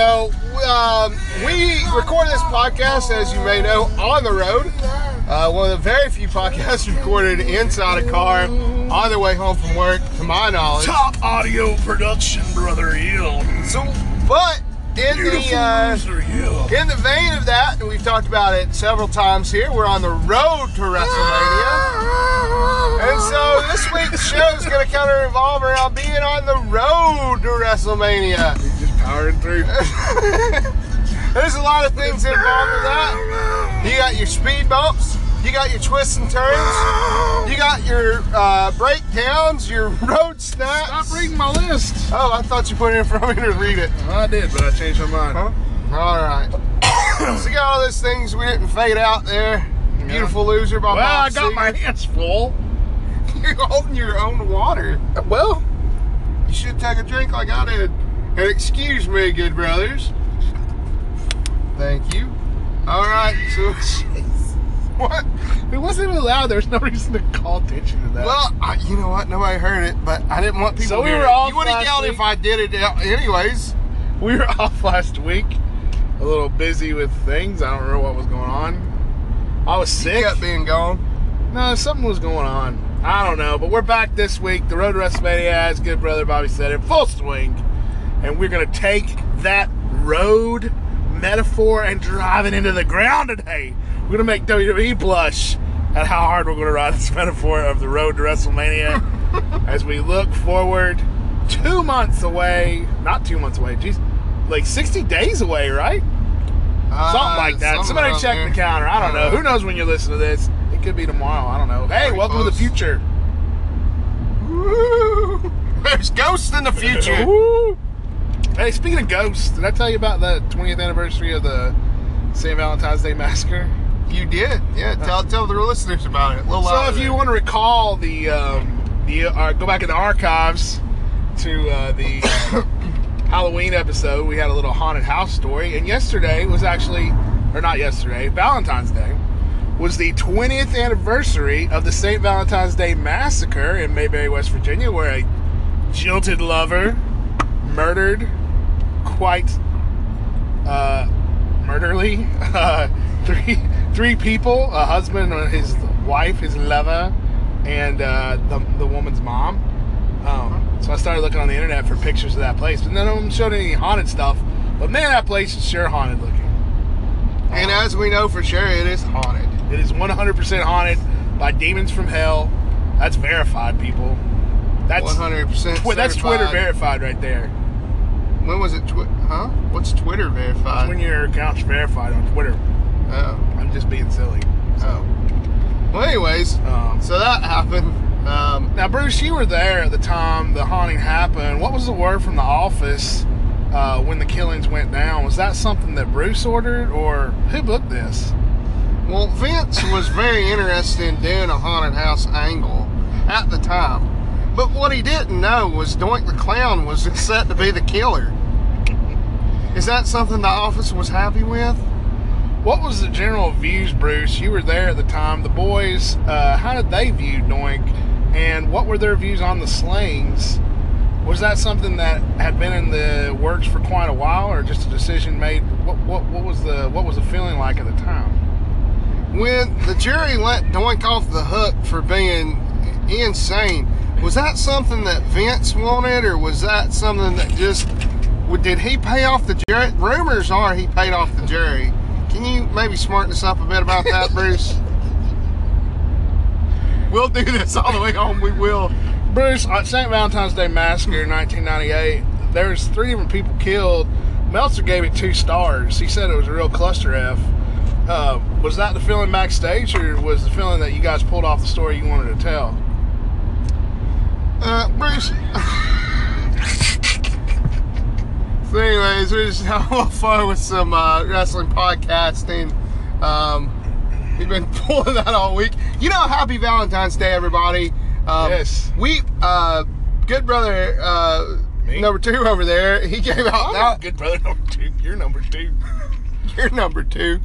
So, um, we record this podcast, as you may know, on the road. Uh, one of the very few podcasts recorded inside a car on the way home from work, to my knowledge. Top audio production, brother Hill. So, but in the uh, in the vein of that, and we've talked about it several times here, we're on the road to WrestleMania. And so this week's show is going to kind of revolve around being on the road to WrestleMania. Powering through. There's a lot of things involved with that. You got your speed bumps, you got your twists and turns, you got your uh, breakdowns, your road snaps. Stop reading my list. Oh, I thought you put it in front of me to read it. I did, but I changed my mind. Huh? All right. so you got all those things we didn't fade out there. Beautiful loser by Well, I Bob got my hands full. You're holding your own water. Well, You should take a drink like I did. Excuse me, good brothers. Thank you. All right. So what? it wasn't even loud. There's no reason to call attention to that. Well, I, you know what? Nobody heard it, but I didn't want people. So to we were it. off You would have yelled week. if I did it uh, anyways. we were off last week. A little busy with things. I don't remember what was going on. I was You sick. kept being gone. No, something was going on. I don't know, but we're back this week. The Road to WrestleMania, as good brother Bobby said, in full swing. And we're going to take that road metaphor and drive it into the ground today. We're going to make WWE blush at how hard we're going to ride this metaphor of the road to WrestleMania as we look forward two months away. Not two months away, geez. Like 60 days away, right? Something Uh, like that. Somebody check there. the counter. I don't know. Who knows when you listen to this? It could be tomorrow. I don't know. Hey, Pretty welcome to the future. Woo! There's ghosts in the future. Hey, speaking of ghosts, did I tell you about the 20th anniversary of the St. Valentine's Day Massacre? You did, yeah. Tell tell the listeners about it. So, if you there. want to recall the, um, the uh, go back in the archives to uh, the Halloween episode, we had a little haunted house story. And yesterday was actually, or not yesterday, Valentine's Day was the 20th anniversary of the St. Valentine's Day Massacre in Mayberry, West Virginia, where a jilted lover murdered quite uh, murderly uh, three three people a husband and his wife his lover and uh, the, the woman's mom um, so i started looking on the internet for pictures of that place but none of them showed any haunted stuff but man that place is sure haunted looking and as we know for sure, it is haunted. it is 100% haunted by demons from hell that's verified people that's One hundred percent. Twi- that's Twitter verified right there. When was it? Twi- huh? What's Twitter verified? When your account's verified on Twitter. oh. I'm just being silly. oh. Well, anyways, Um, so that happened. Um, now, Bruce, you were there at the time the haunting happened. What was the word from the office uh, when the killings went down? Was that something that Bruce ordered, or who booked this? well, Vince was very interested in doing a haunted house angle at the time, but what he didn't know was Doink the Clown was set to be the killer. Is that something the office was happy with? What was the general views, Bruce? You were there at the time. The boys, uh, how did they view Doink, and what were their views on the slings? Was that something that had been in the works for quite a while, or just a decision made? What, what, what was the what was the feeling like at the time? when the jury let Doink off the hook for being insane, was that something that Vince wanted, or was that something that just did he pay off the jury? Rumors are he paid off the jury. Can you maybe smarten us up a bit about that, Bruce? We'll do this all the way home. We will. Bruce, on St. Valentine's Day Massacre in 1998, there's three different people killed. Meltzer gave it two stars. He said it was a real cluster F. Uh, was that the feeling backstage, or was the feeling that you guys pulled off the story you wanted to tell? Uh, Bruce. so, anyways, we're just having a little fun with some uh, wrestling podcasting. Um, we've been pulling that all week. You know, happy Valentine's Day, everybody. Um, Yes. We, uh, good brother, uh, Me? number two over there. He gave out now. good brother number two. You're number two. You're number two.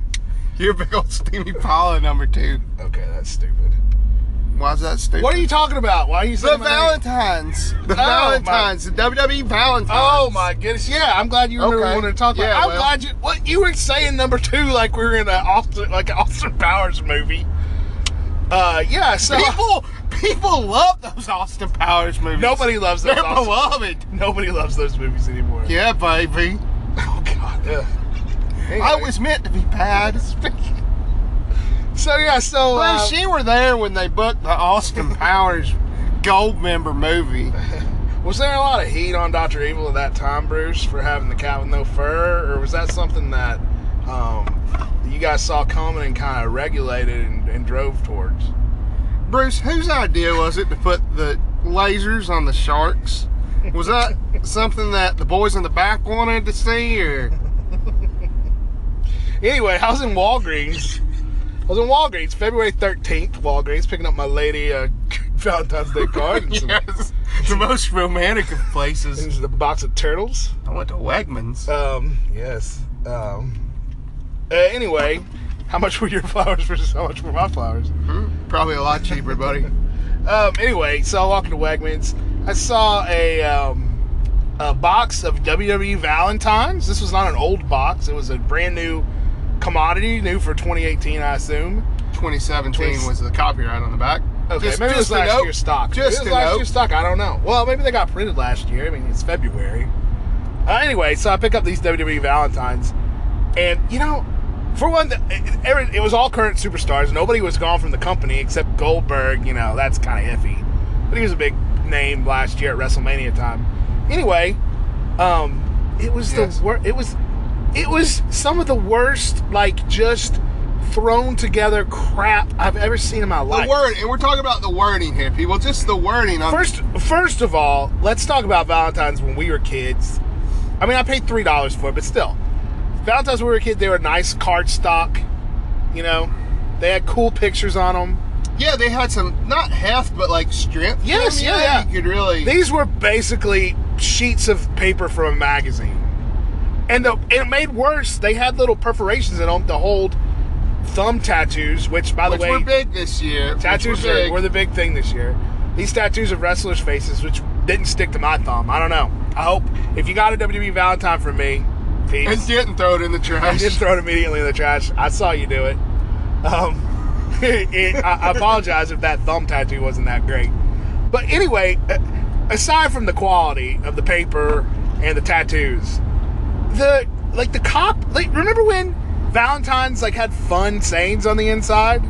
You're big old Steamy Paula number two. Okay, that's stupid. Why's that stupid? What are you talking about? Why are you The saying my name? Valentines. The Oh, Valentines. The WWE Valentines. Oh my goodness! Yeah, I'm glad you Okay. wanted to talk about. Yeah, I'm well. glad you. What you were saying number two, like we were in an Austin, like an Austin Powers movie. Uh, yeah. So People, people love those Austin Powers movies. nobody loves those. They're Austin- beloved. Nobody loves those movies anymore. Yeah, baby. Oh God. Ugh. I was meant to be bad. So yeah. So Well, uh, she were there when they booked the Austin Powers Gold Member movie. was there a lot of heat on Doctor Evil at that time, Bruce, for having the cat with no fur, or was that something that um, you guys saw coming and kind of regulated and, and drove towards? Bruce, whose idea was it to put the lasers on the sharks? Was that something that the boys in the back wanted to see, or Anyway, I was in Walgreens. I was in Walgreens, February 13th, Walgreens, picking up my lady a Valentine's Day card yes, the most romantic of places? a box of turtles. I went to Wegmans. Um, yes. Um, uh, anyway, how much were your flowers versus how much were my flowers? Hmm, Probably a lot cheaper, buddy. Um, anyway, so I walked into Wegmans. I saw a, um, a box of WWE Valentines. This was not an old box. It was a brand new commodity, new for 2018, I assume. 2017 Twenty- was the copyright on the back. Okay, Just- maybe it was last note. year's stock. Just Maybe it was last note. year's stock. I don't know. Well, maybe they got printed last year. I mean, it's February. Uh, anyway, so I pick up these WWE Valentines, and you know, for one, it was all current superstars. Nobody was gone from the company except Goldberg. You know, that's kind of iffy, but he was a big name last year at WrestleMania time. Anyway, um, it was Yes. the wor- It was, it was some of the worst, like just thrown together crap I've ever seen in my life. The word, and we're talking about the wording here, people. Just the wording on First, first of all, let's talk about Valentine's when we were kids. I mean, I paid three dollars for it, but still, Valentine's when we were kids, they were nice card stock. You know, they had cool pictures on them. Yeah, they had some not heft, but like strength. Yes, them, yeah, yeah. You could really. These were basically sheets of paper from a magazine, and the and it made worse. They had little perforations in them to hold thumb tattoos, which, by which the way, were big this year. Tattoos were big. were the big thing this year. These tattoos of wrestlers' faces, which didn't stick to my thumb. I don't know. I hope if you got a WWE Valentine from me, and peace. didn't throw it in the I trash. just throw it immediately in the trash. I saw you do it. Um, it- I, I apologize if that thumb tattoo wasn't that great. But anyway, aside from the quality of the paper and the tattoos, the like the cop. Like remember when Valentine's like had fun sayings on the inside?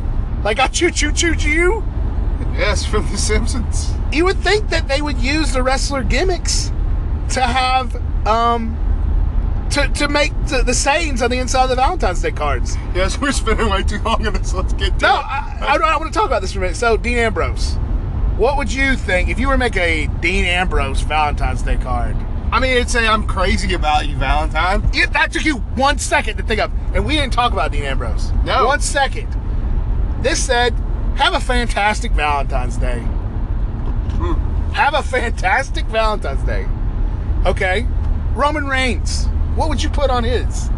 Like I choo choo choo choo. yes, from The Simpsons. you would think that they would use the wrestler gimmicks to have um to, to make the, the sayings on the inside of the Valentine's Day cards. Yes, we're spending way too long on this. Let's get to No, it. I, I, I want to talk about this for a minute. So, Dean Ambrose, what would you think if you were to make a Dean Ambrose Valentine's Day card? I mean, it'd say I'm crazy about you, Valentine. It, that took you one second to think of, and we didn't talk about Dean Ambrose. No. One second. This said, have a fantastic Valentine's Day. Hmm. Have a fantastic Valentine's Day. Okay. Roman Reigns, what would you put on his?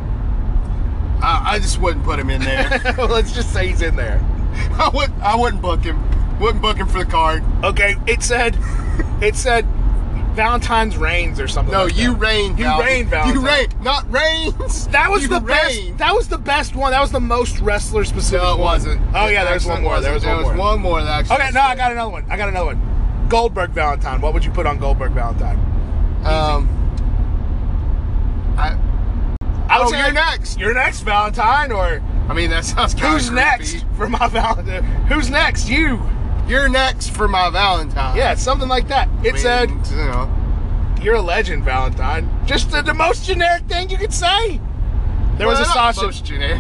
I, I just wouldn't put him in there. Let's just say he's in there. I would. I wouldn't book him. Wouldn't book him for the card. Okay, it said, it said, Valentine's Reigns or something. No, like you that. reign. You Val- reign, Valentine. You reign, not reigns. That was You the best. That was the best one. That was the most wrestler specific. No, it wasn't. Oh yeah, It there was one more. There was one more. one more that actually. Okay, no, I got another one. I got another one. Goldberg Valentine. What would you put on Goldberg Valentine? Um. I. I would Oh, say, you're next. You're next, Valentine, or I mean, that sounds kind who's next for my Valentine? Who's next? You. You're next for my Valentine. Yeah, something like that. It I mean, said, you know. "You're a legend, Valentine." Just the, the most generic thing you could say. There was a Sasha.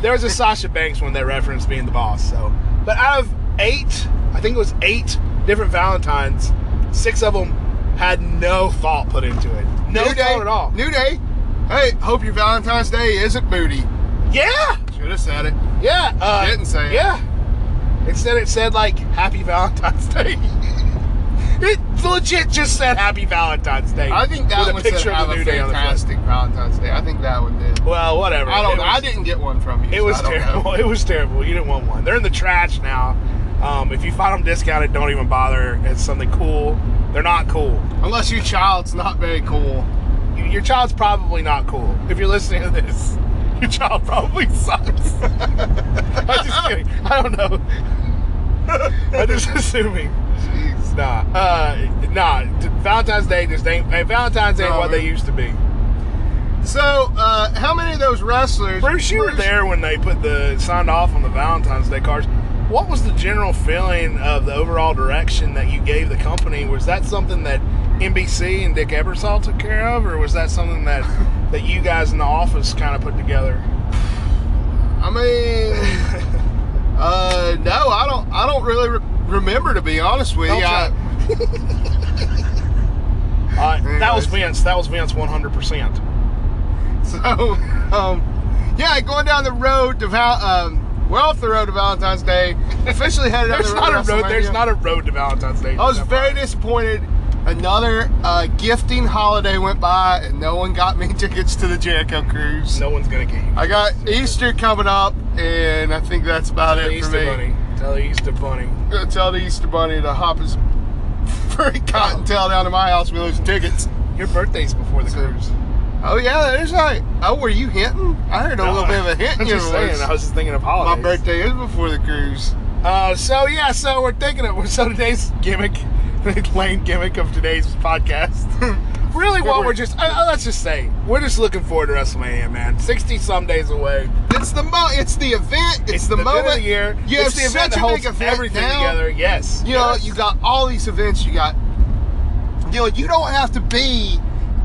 There was a Sasha Banks one that referenced being the boss. So, but out of eight, I think it was eight different Valentines. Six of them had no thought put into it. No New thought day at all. New day. Hey, hope your Valentine's Day isn't booty. Yeah, Should have said it. yeah. Uh, Didn't say it. Yeah. Instead, it said like "Happy Valentine's Day." It legit just said Happy Valentine's Day. I think that one picture said of have a new day on the front. fantastic Valentine's Day. I think that one did. Well, whatever. I don't know. was- I didn't get one from you. It so was don't terrible. It was terrible. You didn't want one. They're in the trash now. Um, if you find them discounted, don't even bother. It's something cool. They're not cool. Unless your child's not very cool. Your child's probably not cool. If you're listening to this, your child probably sucks. I'm just kidding. I don't know. I'm just assuming. Jeez. Nah, uh, nah. Valentine's Day just ain't. Hey, Valentine's ain't No, what they used to be. So, uh, how many of those wrestlers? Bruce, you were there when they put the signed off on the Valentine's Day cards. What was the general feeling of the overall direction that you gave the company? Was that something that NBC and Dick Ebersol took care of, or was that something that that you guys in the office kind of put together? I mean, uh, no, I don't. I don't really re- remember to be honest with you. Okay. I, Uh, that was. Vince. That was Vince, one hundred percent. so, um, yeah, going down the road to Val. Um, we're off the road to Valentine's Day. Officially headed There's the road. not a road. There's not a road to Valentine's Day. I was very disappointed. Another uh, gifting holiday went by, and no one got me tickets to the Jericho Cruise. No one's gonna get you. I got Easter coming up, and I think that's about Tell the it for Easter me. Bunny. Tell the Easter Bunny. Gonna tell the Easter Bunny to hop his furry cottontail down to my house. We lose some tickets. Your birthday's before the So- cruise. Oh yeah, there's like. Oh, were you hinting? I heard a little bit of a hint in your just saying. I was just thinking of holidays. My birthday is before the cruise. Uh, so yeah, so we're thinking of so today's gimmick, the lame gimmick of today's podcast. really, what we're just uh, let's just say we're just looking forward to WrestleMania, man. Sixty some days away. It's the mo. It's the event. It's, the, event moment of the year. You it's the event such that a holds big event everything now. together. Yes. You know, you got all these events. You got, you know, you don't have to be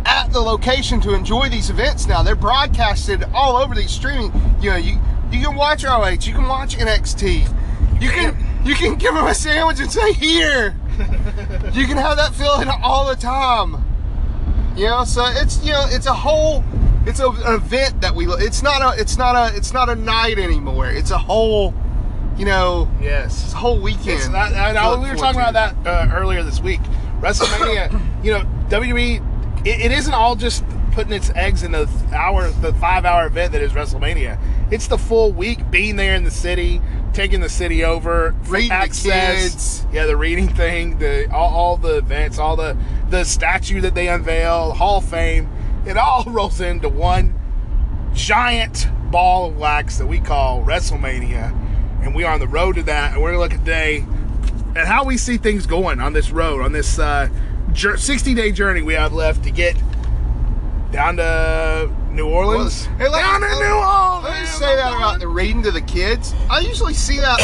at the location to enjoy these events now. They're broadcasted all over these streaming. You know, you you can watch ROH, you can watch NXT, you can you can give them a sandwich and say here. you can have that feeling all the time. You know, so it's you know it's a whole it's a, an event that we it's not a it's not a it's not a night anymore. It's a whole you know yes. it's a whole weekend. It's not, I, I, we were talking about that uh, earlier this week. WrestleMania, you know, WWE, it, it isn't all just putting its eggs in the hour, the five hour event that is WrestleMania. It's the full week being there in the city, taking the city over, Reading access, yeah, the reading thing, the all, all the events, all the the statue that they unveil, Hall of Fame. It all rolls into one giant ball of wax that we call WrestleMania, and we are on the road to that. And we're gonna look today at how we see things going on this road, on this uh, 60 day journey we have left to get down to New Orleans. Hey, let- down to let- New Orleans. Let me say that about the reading to the kids. I usually see that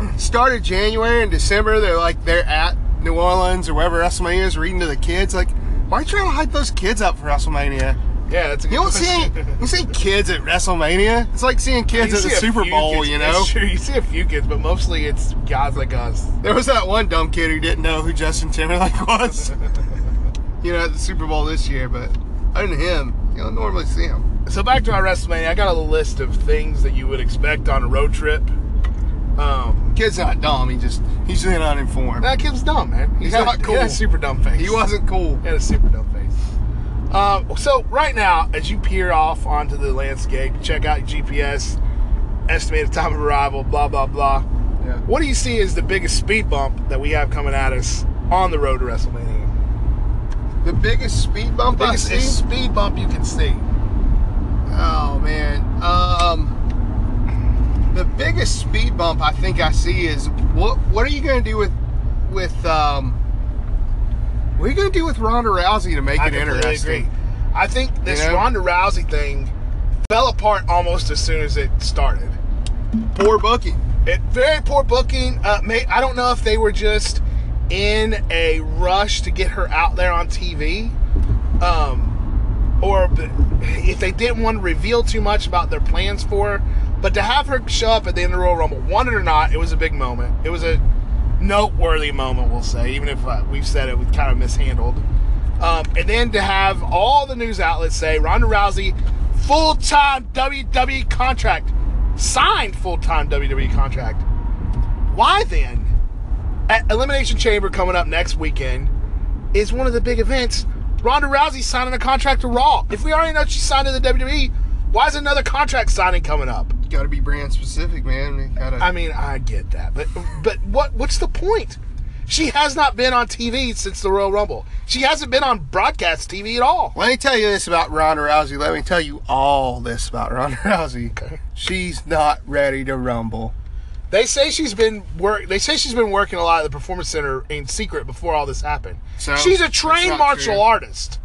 like start of January and December. They're like they're at New Orleans or wherever WrestleMania is reading to the kids. Like, why are you trying to hype those kids up for WrestleMania? Yeah, that's a good You don't see you see kids at WrestleMania. It's like seeing kids You at the Super Bowl. kids- You know. You see a few kids, but mostly it's guys like us. there was that one dumb kid who didn't know who Justin Timberlake was. you know, at the Super Bowl this year, but other than him, you don't normally see him. So back to our WrestleMania, I got a list of things that you would expect on a road trip. Um, Kid's not dumb. He just he's just uninformed. that kid's dumb, man. He's not He cool. had a super dumb face. He wasn't cool. He had a super dumb face. Um, so right now, as you peer off onto the landscape, check out your GPS, estimated time of arrival, blah blah blah. Yeah. What do you see as the biggest speed bump that we have coming at us on the road to WrestleMania? The biggest speed bump Biggest I see. speed bump you can see. Oh man. Um the biggest speed bump I think I see is what what are you gonna do with with um what are you gonna do with Ronda Rousey to make I it interesting? agree. I think this You know? Ronda Rousey thing fell apart almost as soon as it started. Poor booking. It very poor booking. Uh, may, I don't know if they were just in a rush to get her out there on TV, um, or if they didn't want to reveal too much about their plans for her. But to have her show up at the end of the Royal Rumble, want it or not, it was a big moment. It was a noteworthy moment, we'll say, even if uh, we've said it was kind of mishandled. Um, and then to have all the news outlets say Ronda Rousey, full time WWE contract, signed full time WWE contract. Why then, Elimination Chamber coming up next weekend is one of the big events. Ronda Rousey signing a contract to Raw. If we already know she signed to the WWE, why is another contract signing coming up? Got to be brand specific, man. Gotta. I mean, I get that, but but what what's the point? She has not been on TV since the Royal Rumble. She hasn't been on broadcast TV at all. Let me tell you this about Ronda Rousey. Let me tell you all this about Ronda Rousey. Okay. She's not ready to rumble. They say she's been work. They say she's been working a lot at the Performance Center in secret before all this happened. So, she's a trained martial true. artist.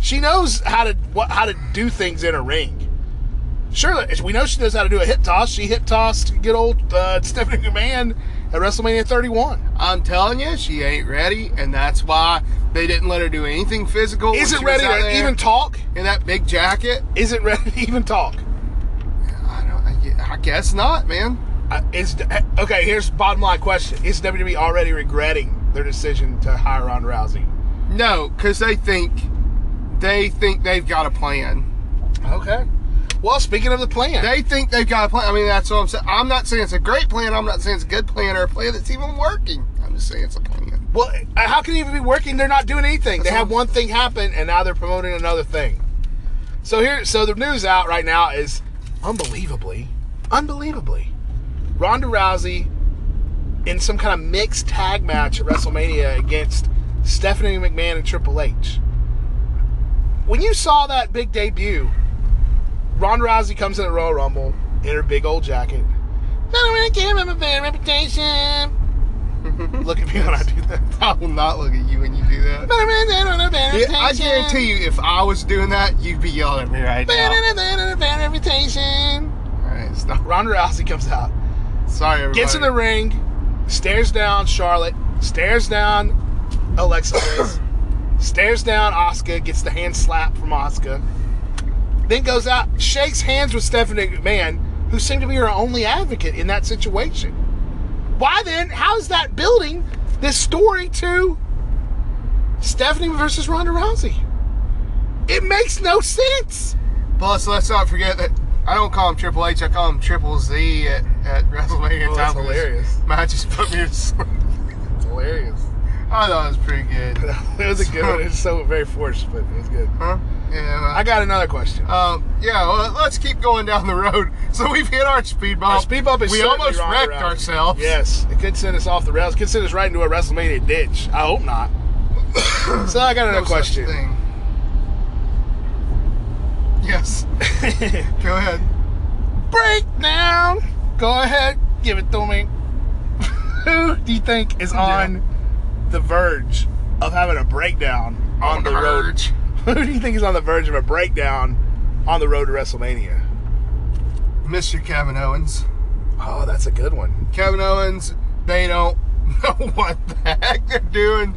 She knows how to what how to do things in a ring. Sure, we know she knows how to do a hip toss. She hip tossed good old uh, Stephanie McMahon at WrestleMania 31. I'm telling you, she ain't ready, and that's why they didn't let her do anything physical. Isn't she was ready to even talk. in that big jacket. Isn't ready to even talk. I don't. I guess not, man. Is okay. Here's bottom line question: Is WWE already regretting their decision to hire Ronda Rousey? No, because they think they think they've got a plan. Okay. Well, speaking of the plan, They think they've got a plan. I mean, that's what I'm saying. I'm not saying it's a great plan. I'm not saying it's a good plan or a plan that's even working. I'm just saying it's a plan. well, uh, how can it even be working? They're not doing anything. They have one thing happen, and now they're promoting another thing. So here, so the news out right now is unbelievably, unbelievably, Ronda Rousey in some kind of mixed tag match at WrestleMania against Stephanie McMahon and Triple H. When you saw that big debut, Ronda Rousey comes in at Royal Rumble in her big old jacket. Not really give him a bad reputation. Look at me when I do that. I will not look at you when you do that. Not really a bad Yeah, I guarantee you, if I was doing that, you'd be yelling at me right now. Bad reputation. All right, stop. Ronda Rousey comes out, Sorry, everybody. gets in the ring, stares down Charlotte, stares down Alexa Bliss, stares down Asuka, gets the hand slap from Asuka. then goes out, shakes hands with Stephanie McMahon, who seemed to be her only advocate in that situation. Why then? How is that building this story to Stephanie versus Ronda Rousey? It makes no sense. Plus, let's not forget that I don't call him Triple H. I call him Triple Z at, at WrestleMania Oh, time. hilarious. Matches put me to sleep. It's hilarious. I thought it was pretty good. it was a good one. It's so very forced, but it was good. Huh? Yeah. I got another question. Um, yeah, well, let's keep going down the road. So we've hit our speed bump. Our speed bump is We almost wrecked ourselves. Yes, it could send us off the rails. It could send us right into a WrestleMania ditch. I hope not. so I got No another such question. Thing. Yes. Go ahead. Breakdown. Go ahead, give it to me. Who do you think is on the verge of having a breakdown on, the, road? Who do you think is on the verge of a breakdown on the road to WrestleMania? Mr. Kevin Owens. Oh, that's a good one. Kevin Owens, they don't know what the heck they're doing.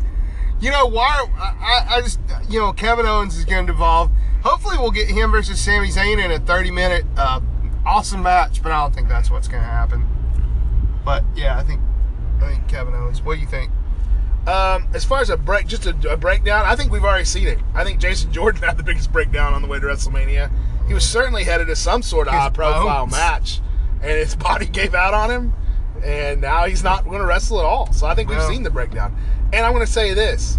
You know, why? I, I just, you know, Kevin Owens is going to devolve. Hopefully, we'll get him versus Sami Zayn in a 30 minute uh, awesome match, but I don't think that's what's going to happen. But yeah, I think, I think Kevin Owens. What do you think? Um, as far as a break, just a, a breakdown, I think we've already seen it. I think Jason Jordan had the biggest breakdown on the way to WrestleMania. He was certainly headed to some sort of His high profile bones. match, and his body gave out on him, and now he's not going to wrestle at all. So I think we've No. seen the breakdown. And I'm going to say this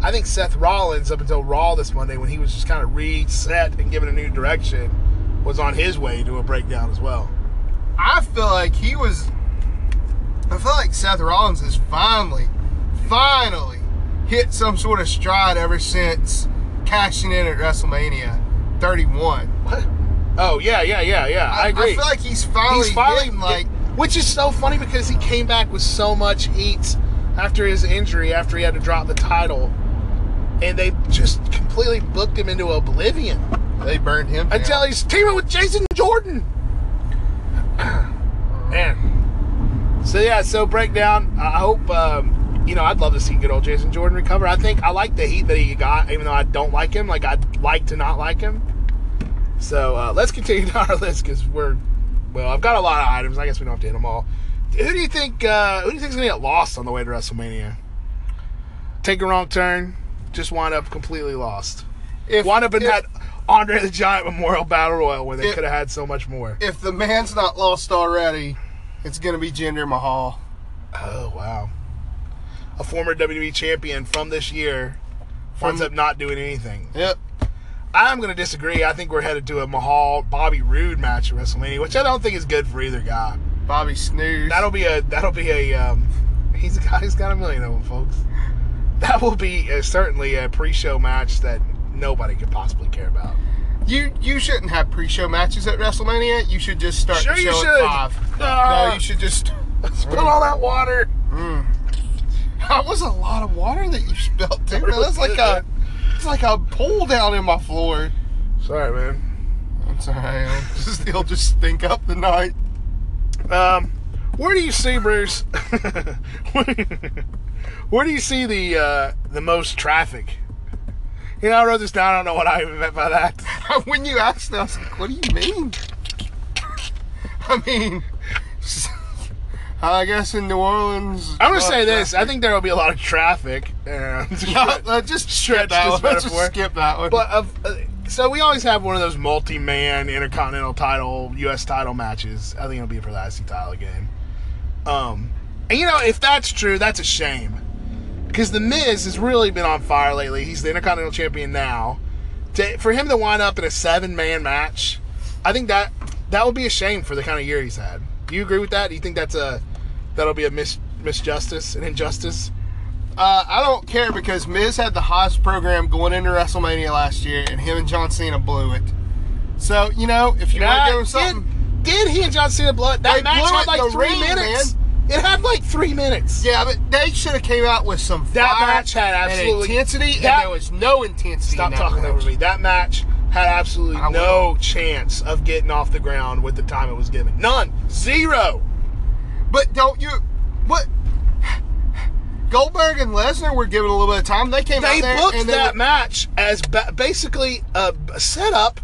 I think Seth Rollins, up until Raw this Monday, when he was just kind of reset and given a new direction, was on his way to a breakdown as well. I feel like he was. I feel like Seth Rollins has finally, finally hit some sort of stride ever since cashing in at WrestleMania 31. What? Oh, yeah, yeah, yeah, yeah. I, agree. I feel like he's finally, he's finally like which is so funny because he came back with so much heat after his injury after he had to drop the title and they just completely booked him into oblivion they burned him. down. until he's teaming with Jason Jordan man so yeah so breakdown I hope um, you know I'd love to see good old Jason Jordan recover I think I like the heat that he got even though I don't like him like I'd like to not like him so uh, let's continue down our list because we're well. I've got a lot of items. I guess we don't have to hit them all. Who do you think? Uh, who do you think's gonna get lost on the way to WrestleMania? Take a wrong turn, just wind up completely lost. if, Wind up in if, that Andre the Giant Memorial Battle Royal where they could have had so much more. If the man's not lost already, it's gonna be Jinder Mahal. Oh wow. a former WWE champion from this year From- up not doing anything. Yep. I'm going to disagree. I think we're headed to a Mahal Bobby Roode match at WrestleMania, which I don't think is good for either guy. Bobby Snooze. That'll be a that'll be a um, he's a guy who's got a million of them, folks. That will be uh certainly a pre-show match that nobody could possibly care about. You you shouldn't have pre-show matches at WrestleMania. You should just start Sure you should. at five. Ah. no, you should just. Spill all that water. That was a lot of water that you spilled, dude. That's like a, it's like a pool down in my floor. Sorry, man. I'm sorry. I'll just, it'll just stink up the night. Um, where do you see Bruce? Where do you see the uh, the most traffic? You know, I wrote this down. I don't know what I even meant by that. when you asked me, I was like, "What do you mean?" I mean, I guess in New Orleans. I'm gonna say this. I think there will be a lot of traffic. Uh, No, uh, just Stretch skip that one. Let's just skip that one. But of, uh, so we always have one of those multi-man intercontinental title, U.S. title matches. I think it'll be for the IC title again. Um, and you know, if that's true, that's a shame because the Miz has really been on fire lately. He's the intercontinental champion now. To, for him to wind up in a seven-man match, I think that that would be a shame for the kind of year he's had. Do you agree with that? Do you think that's a that'll be a mis misjustice, an injustice? Uh, I don't care because Miz had the Haas program going into WrestleMania last year, and him and John Cena blew it. So you know, if you want to give him something, Did, did he and John Cena blow it? That They match had it like three ring, minutes. It had like three minutes. yeah, but they should have came out with some That match had absolutely- intensity, that- and there was no intensity. Stop in talking match. over me. That match had absolutely I no chance of getting off the ground with the time it was given. None. Zero. But don't you? What? Goldberg and Lesnar were given a little bit of time. They came They out there booked and that were- match as ba- basically a, a setup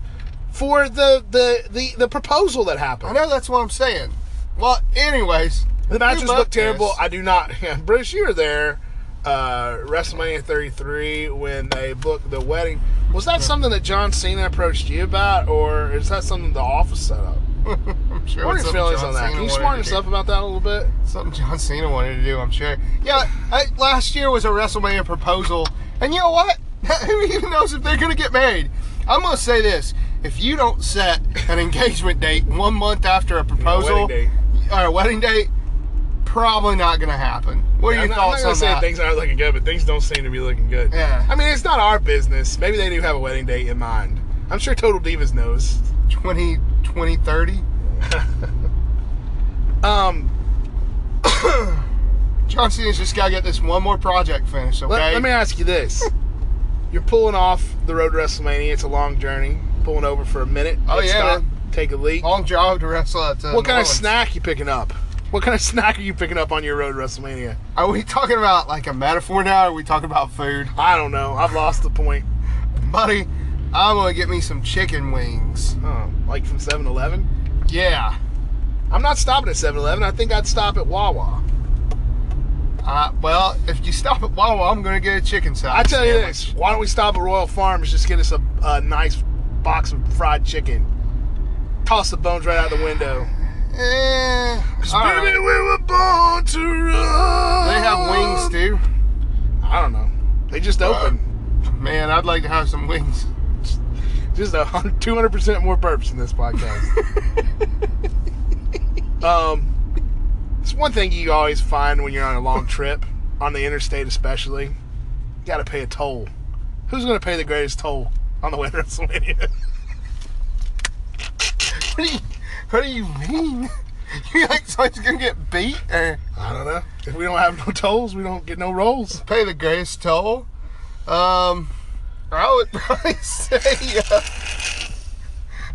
for the, the, the, the proposal that happened. I know that's what I'm saying. Well, anyways, The matches look terrible. this. I do not. Yeah, Bruce, you were there. Uh, WrestleMania 33 when they booked the wedding. Was that something that John Cena approached you about, or is that something the office set up? I'm sure What are your feelings John on that? Cena Can you smart yourself about that a little bit? Something John Cena wanted to do, I'm sure. Yeah, I, last year was a WrestleMania proposal, and you know what? Who even knows if they're going to get married? I'm going to say this: if you don't set an engagement date one month after a proposal wedding or a wedding date, probably not going to happen. What are I'm your not, I'm not gonna say things aren't looking good, but things don't seem to be looking good. Yeah. I mean, it's not our business. Maybe they do have a wedding date in mind. I'm sure Total Divas knows. 20, 20, 30? Um, John Cena's just got to get this one more project finished, okay? let, let me ask you this: You're pulling off the road to WrestleMania. It's a long journey. Pulling over for a minute. Oh, yeah, stop. Take a leak. Long job to wrestle at uh, what kind New of snack you picking up? What kind of snack are you picking up on your road to WrestleMania? Are we talking about like a metaphor now, or are we talking about food? I don't know. I've lost the point. Buddy, I'm gonna get me some chicken wings. Oh, like from 7-Eleven? Yeah. I'm not stopping at 7-Eleven. I think I'd stop at Wawa. Uh, well, if you stop at Wawa, I'm gonna get a chicken salad. I tell you this: Why don't we stop at Royal Farms? Just get us a, a nice box of fried chicken. Toss the bones right out the window. Eh, right. we were born to run. They have wings too. I don't know. They just opened. Man, I'd like to have some wings. just a two hundred percent more burps in this podcast. um, it's one thing you always find when you're on a long trip, on the interstate especially. You got to pay a toll. Who's going to pay the greatest toll on the way to WrestleMania? What do you, what do you mean? You think someone's gonna get beat or I don't know. If we don't have no tolls, we don't get no rolls. pay the greatest toll? Um, I would probably say, uh,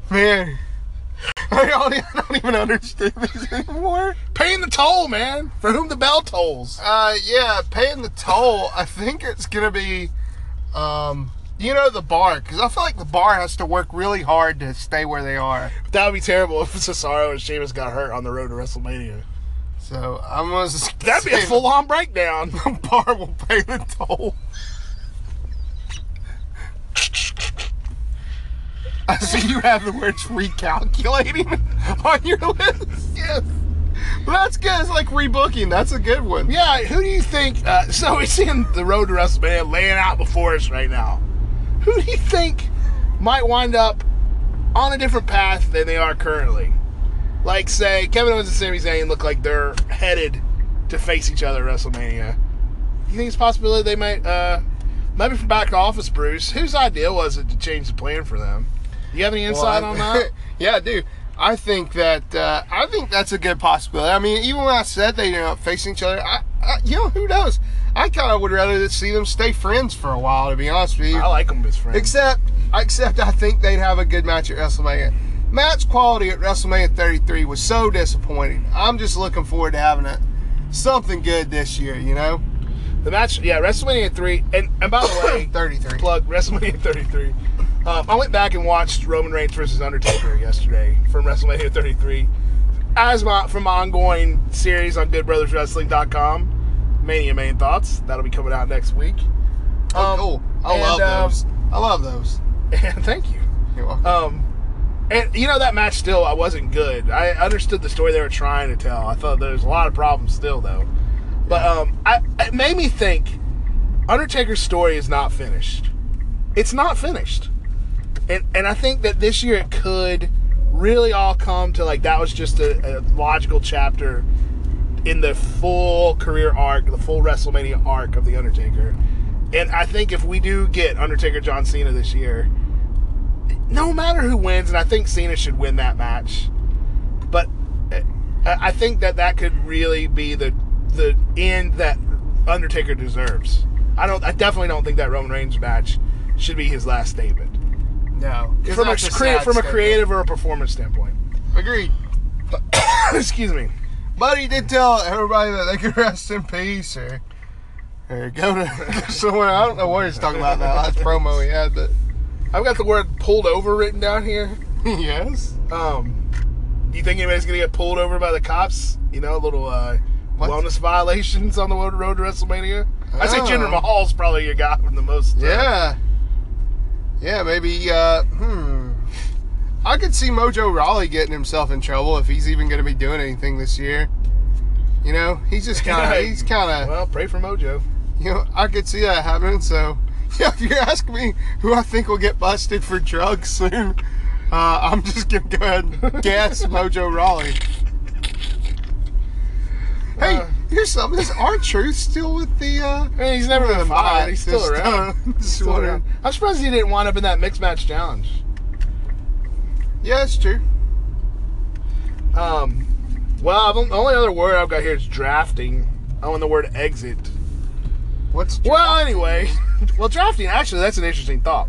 man, I don't, I don't even understand this anymore. Paying the toll, man. For whom the bell tolls. Uh, yeah, paying the toll. I think it's gonna be, um, you know, the bar because I feel like the bar has to work really hard to stay where they are. That would be terrible if Cesaro and Sheamus got hurt on the road to WrestleMania. So I'm gonna. That'd be a full on breakdown. The bar will pay the toll. I see you have the words recalculating on your list. yes. Well, that's good. It's like rebooking. That's a good one. Yeah, who do you think? Uh, so we're seeing the road to WrestleMania laying out before us right now. Who do you think might wind up on a different path than they are currently? Like, say, Kevin Owens and Sami Zayn look like they're headed to face each other at WrestleMania. You think it's a possibility they might, uh, maybe from back to office, Bruce? Whose idea was it to change the plan for them? Do you have any insight Well, on that? yeah, I do. I think that uh, I think that's a good possibility. I mean, even when I said they are know facing each other, I, I, you know, who knows? I kind of would rather see them stay friends for a while, to be honest with you. I like them as friends. Except, except I think they'd have a good match at WrestleMania. Match quality at WrestleMania 33 was so disappointing. I'm just looking forward to having a, something good this year. You know, the match, yeah, WrestleMania 3. And, and by the way, 33. plug WrestleMania 33. Um, I went back and watched Roman Reigns versus Undertaker yesterday from WrestleMania 33 as my from my ongoing series on GoodBrothersWrestling.com. Mania Main Thoughts. That'll be coming out next week. Oh, Um, cool. I and, love um, those. I love those. And thank you. You're welcome. Um, and you know that match still I wasn't good. I understood the story they were trying to tell. I thought there was a lot of problems still though. But um, I, it made me think Undertaker's story is not finished. It's not finished, and and I think that this year it could really all come to like that was just a, a logical chapter in the full career arc, the full WrestleMania arc of the Undertaker. And I think if we do get Undertaker John Cena this year, no matter who wins, and I think Cena should win that match, but uh, I I think that that could really be the the end that Undertaker deserves. I don't. I definitely don't think that Roman Reigns match should be his last statement no, from a, from a statement. creative or a performance standpoint. Agreed. Excuse me. But he did tell everybody that they could rest in peace or or go to somewhere. I don't know what he's talking about now. Last promo he had, but I've got the word "pulled over" written down here. yes. Um, do you think anybody's gonna get pulled over by the cops? You know, little uh, wellness violations on the road road to WrestleMania. I'd say Oh. Jinder Mahal's probably your guy from the most. uh, Yeah. Yeah, maybe. Uh, hmm. I could see Mojo Rawley getting himself in trouble if he's even going to be doing anything this year. You know, he's just kind of. He's kind of. Well, pray for Mojo. You know, I could see that happening. So, yeah, if you ask me who I think will get busted for drugs soon, uh, I'm just gonna go ahead and guess Mojo Rawley. Hey, Uh, here's something. Is R-Truth still with the? Uh, I mean, he's never been fired. He's still around. uh, still around. I'm surprised he didn't wind up in that mixed match challenge. Yeah, it's true. Um, well, the only other word I've got here is drafting. Oh, and the word exit. What's Well, anyway, well, drafting actually that's an interesting thought.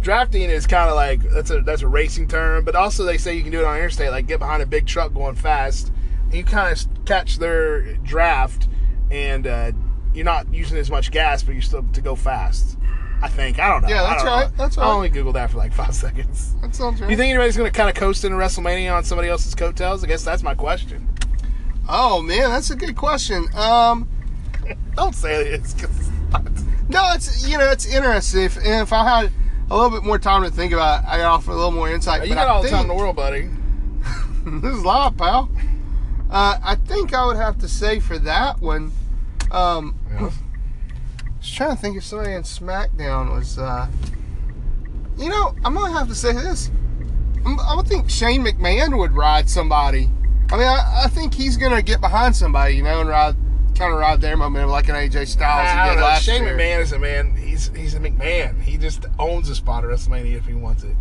Drafting is kind of like that's a that's a racing term, but also they say you can do it on interstate, like get behind a big truck going fast, and you kind of catch their draft, and uh, you're not using as much gas, but you're still to go fast. I think I don't know. Yeah, that's right. know. That's I only googled that for like five seconds. that sounds right. You think anybody's going to kind of coast into WrestleMania on somebody else's coattails? I guess that's my question. Oh man, that's a good question. Um, Don't say it. It's 'cause- no, it's you know it's interesting. If, if I had a little bit more time to think about, it, I could offer a little more insight. you but got I all the time in the world, buddy. this is live, pal. Uh, I think I would have to say for that one. Um, Yeah. I trying to think if somebody in SmackDown was. Uh, you know, I'm gonna have to say this. I'm, I would think Shane McMahon would ride somebody. I mean, I, I think he's gonna get behind somebody, you know, and ride, kind of ride their momentum like an AJ Styles I did know. Shane year. McMahon is a man. He's he's a McMahon. He just owns a spot at WrestleMania if he wants it.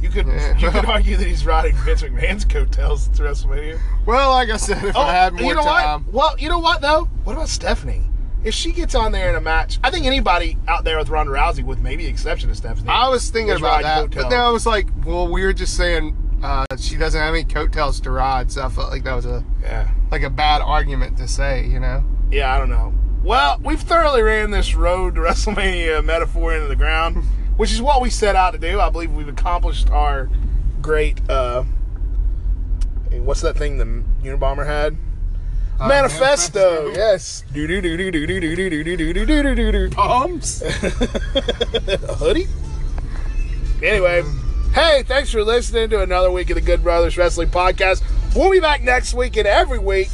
You could Yeah. you could argue that he's riding Vince McMahon's coattails to WrestleMania. Well, like I said, if I had more Oh, you know time, what? Well, you know what though? What about Stephanie? If she gets on there in a match, I think anybody out there with Ronda Rousey, with maybe the exception of Stephanie, I was thinking about that, coattails. but then I was like, well, we were just saying uh, she doesn't have any coattails to ride, so I felt like that was a yeah, like a bad argument to say, you know. yeah, I don't know. Well, we've thoroughly ran this road to WrestleMania metaphor into the ground, which is what we set out to do. I believe we've accomplished our great. uh What's that thing the Unabomber had? Uh, manifesto. Yes. Do do do do do do do do do do do do do do. Pumps. a hoodie. Anyway, Hey, thanks for listening to another week of the Good Brothers Wrestling Podcast. We'll be back next week and every week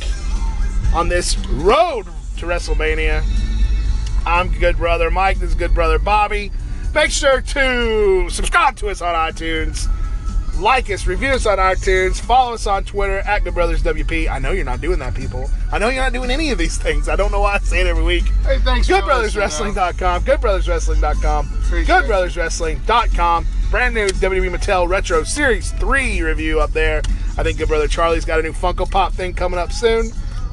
on this road to WrestleMania. I'm Good Brother Mike. This is Good Brother Bobby. Make sure to subscribe to us on iTunes, like us, review us on iTunes, follow us on Twitter at Good Brothers WP. I know you're not doing that, people. I know you're not doing any of these things. I don't know why I say it every week. Hey, thanks GoodBrothersWrestling.com, GoodBrothersWrestling.com, GoodBrothersWrestling.com. Brand new WWE Mattel Retro Series 3 review up there. I think Good Brother Charlie's got a new Funko Pop thing coming up soon.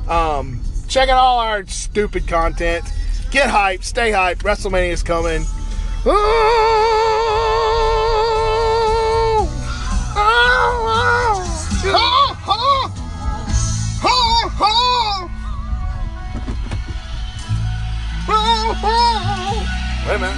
Um, check out all our stupid content. Get hyped, stay hyped. WrestleMania is coming. Oh, Wait a.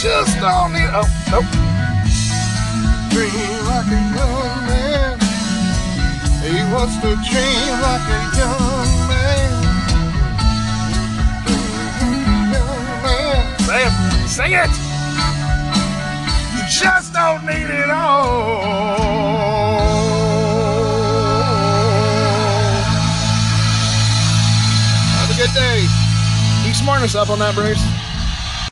Just don't need. Oh, nope. Dream like a young man. He wants to dream like a young man. Like a Young man. Say it. Say it. Need it all. Have a good day. You smarten us up on that, Bruce.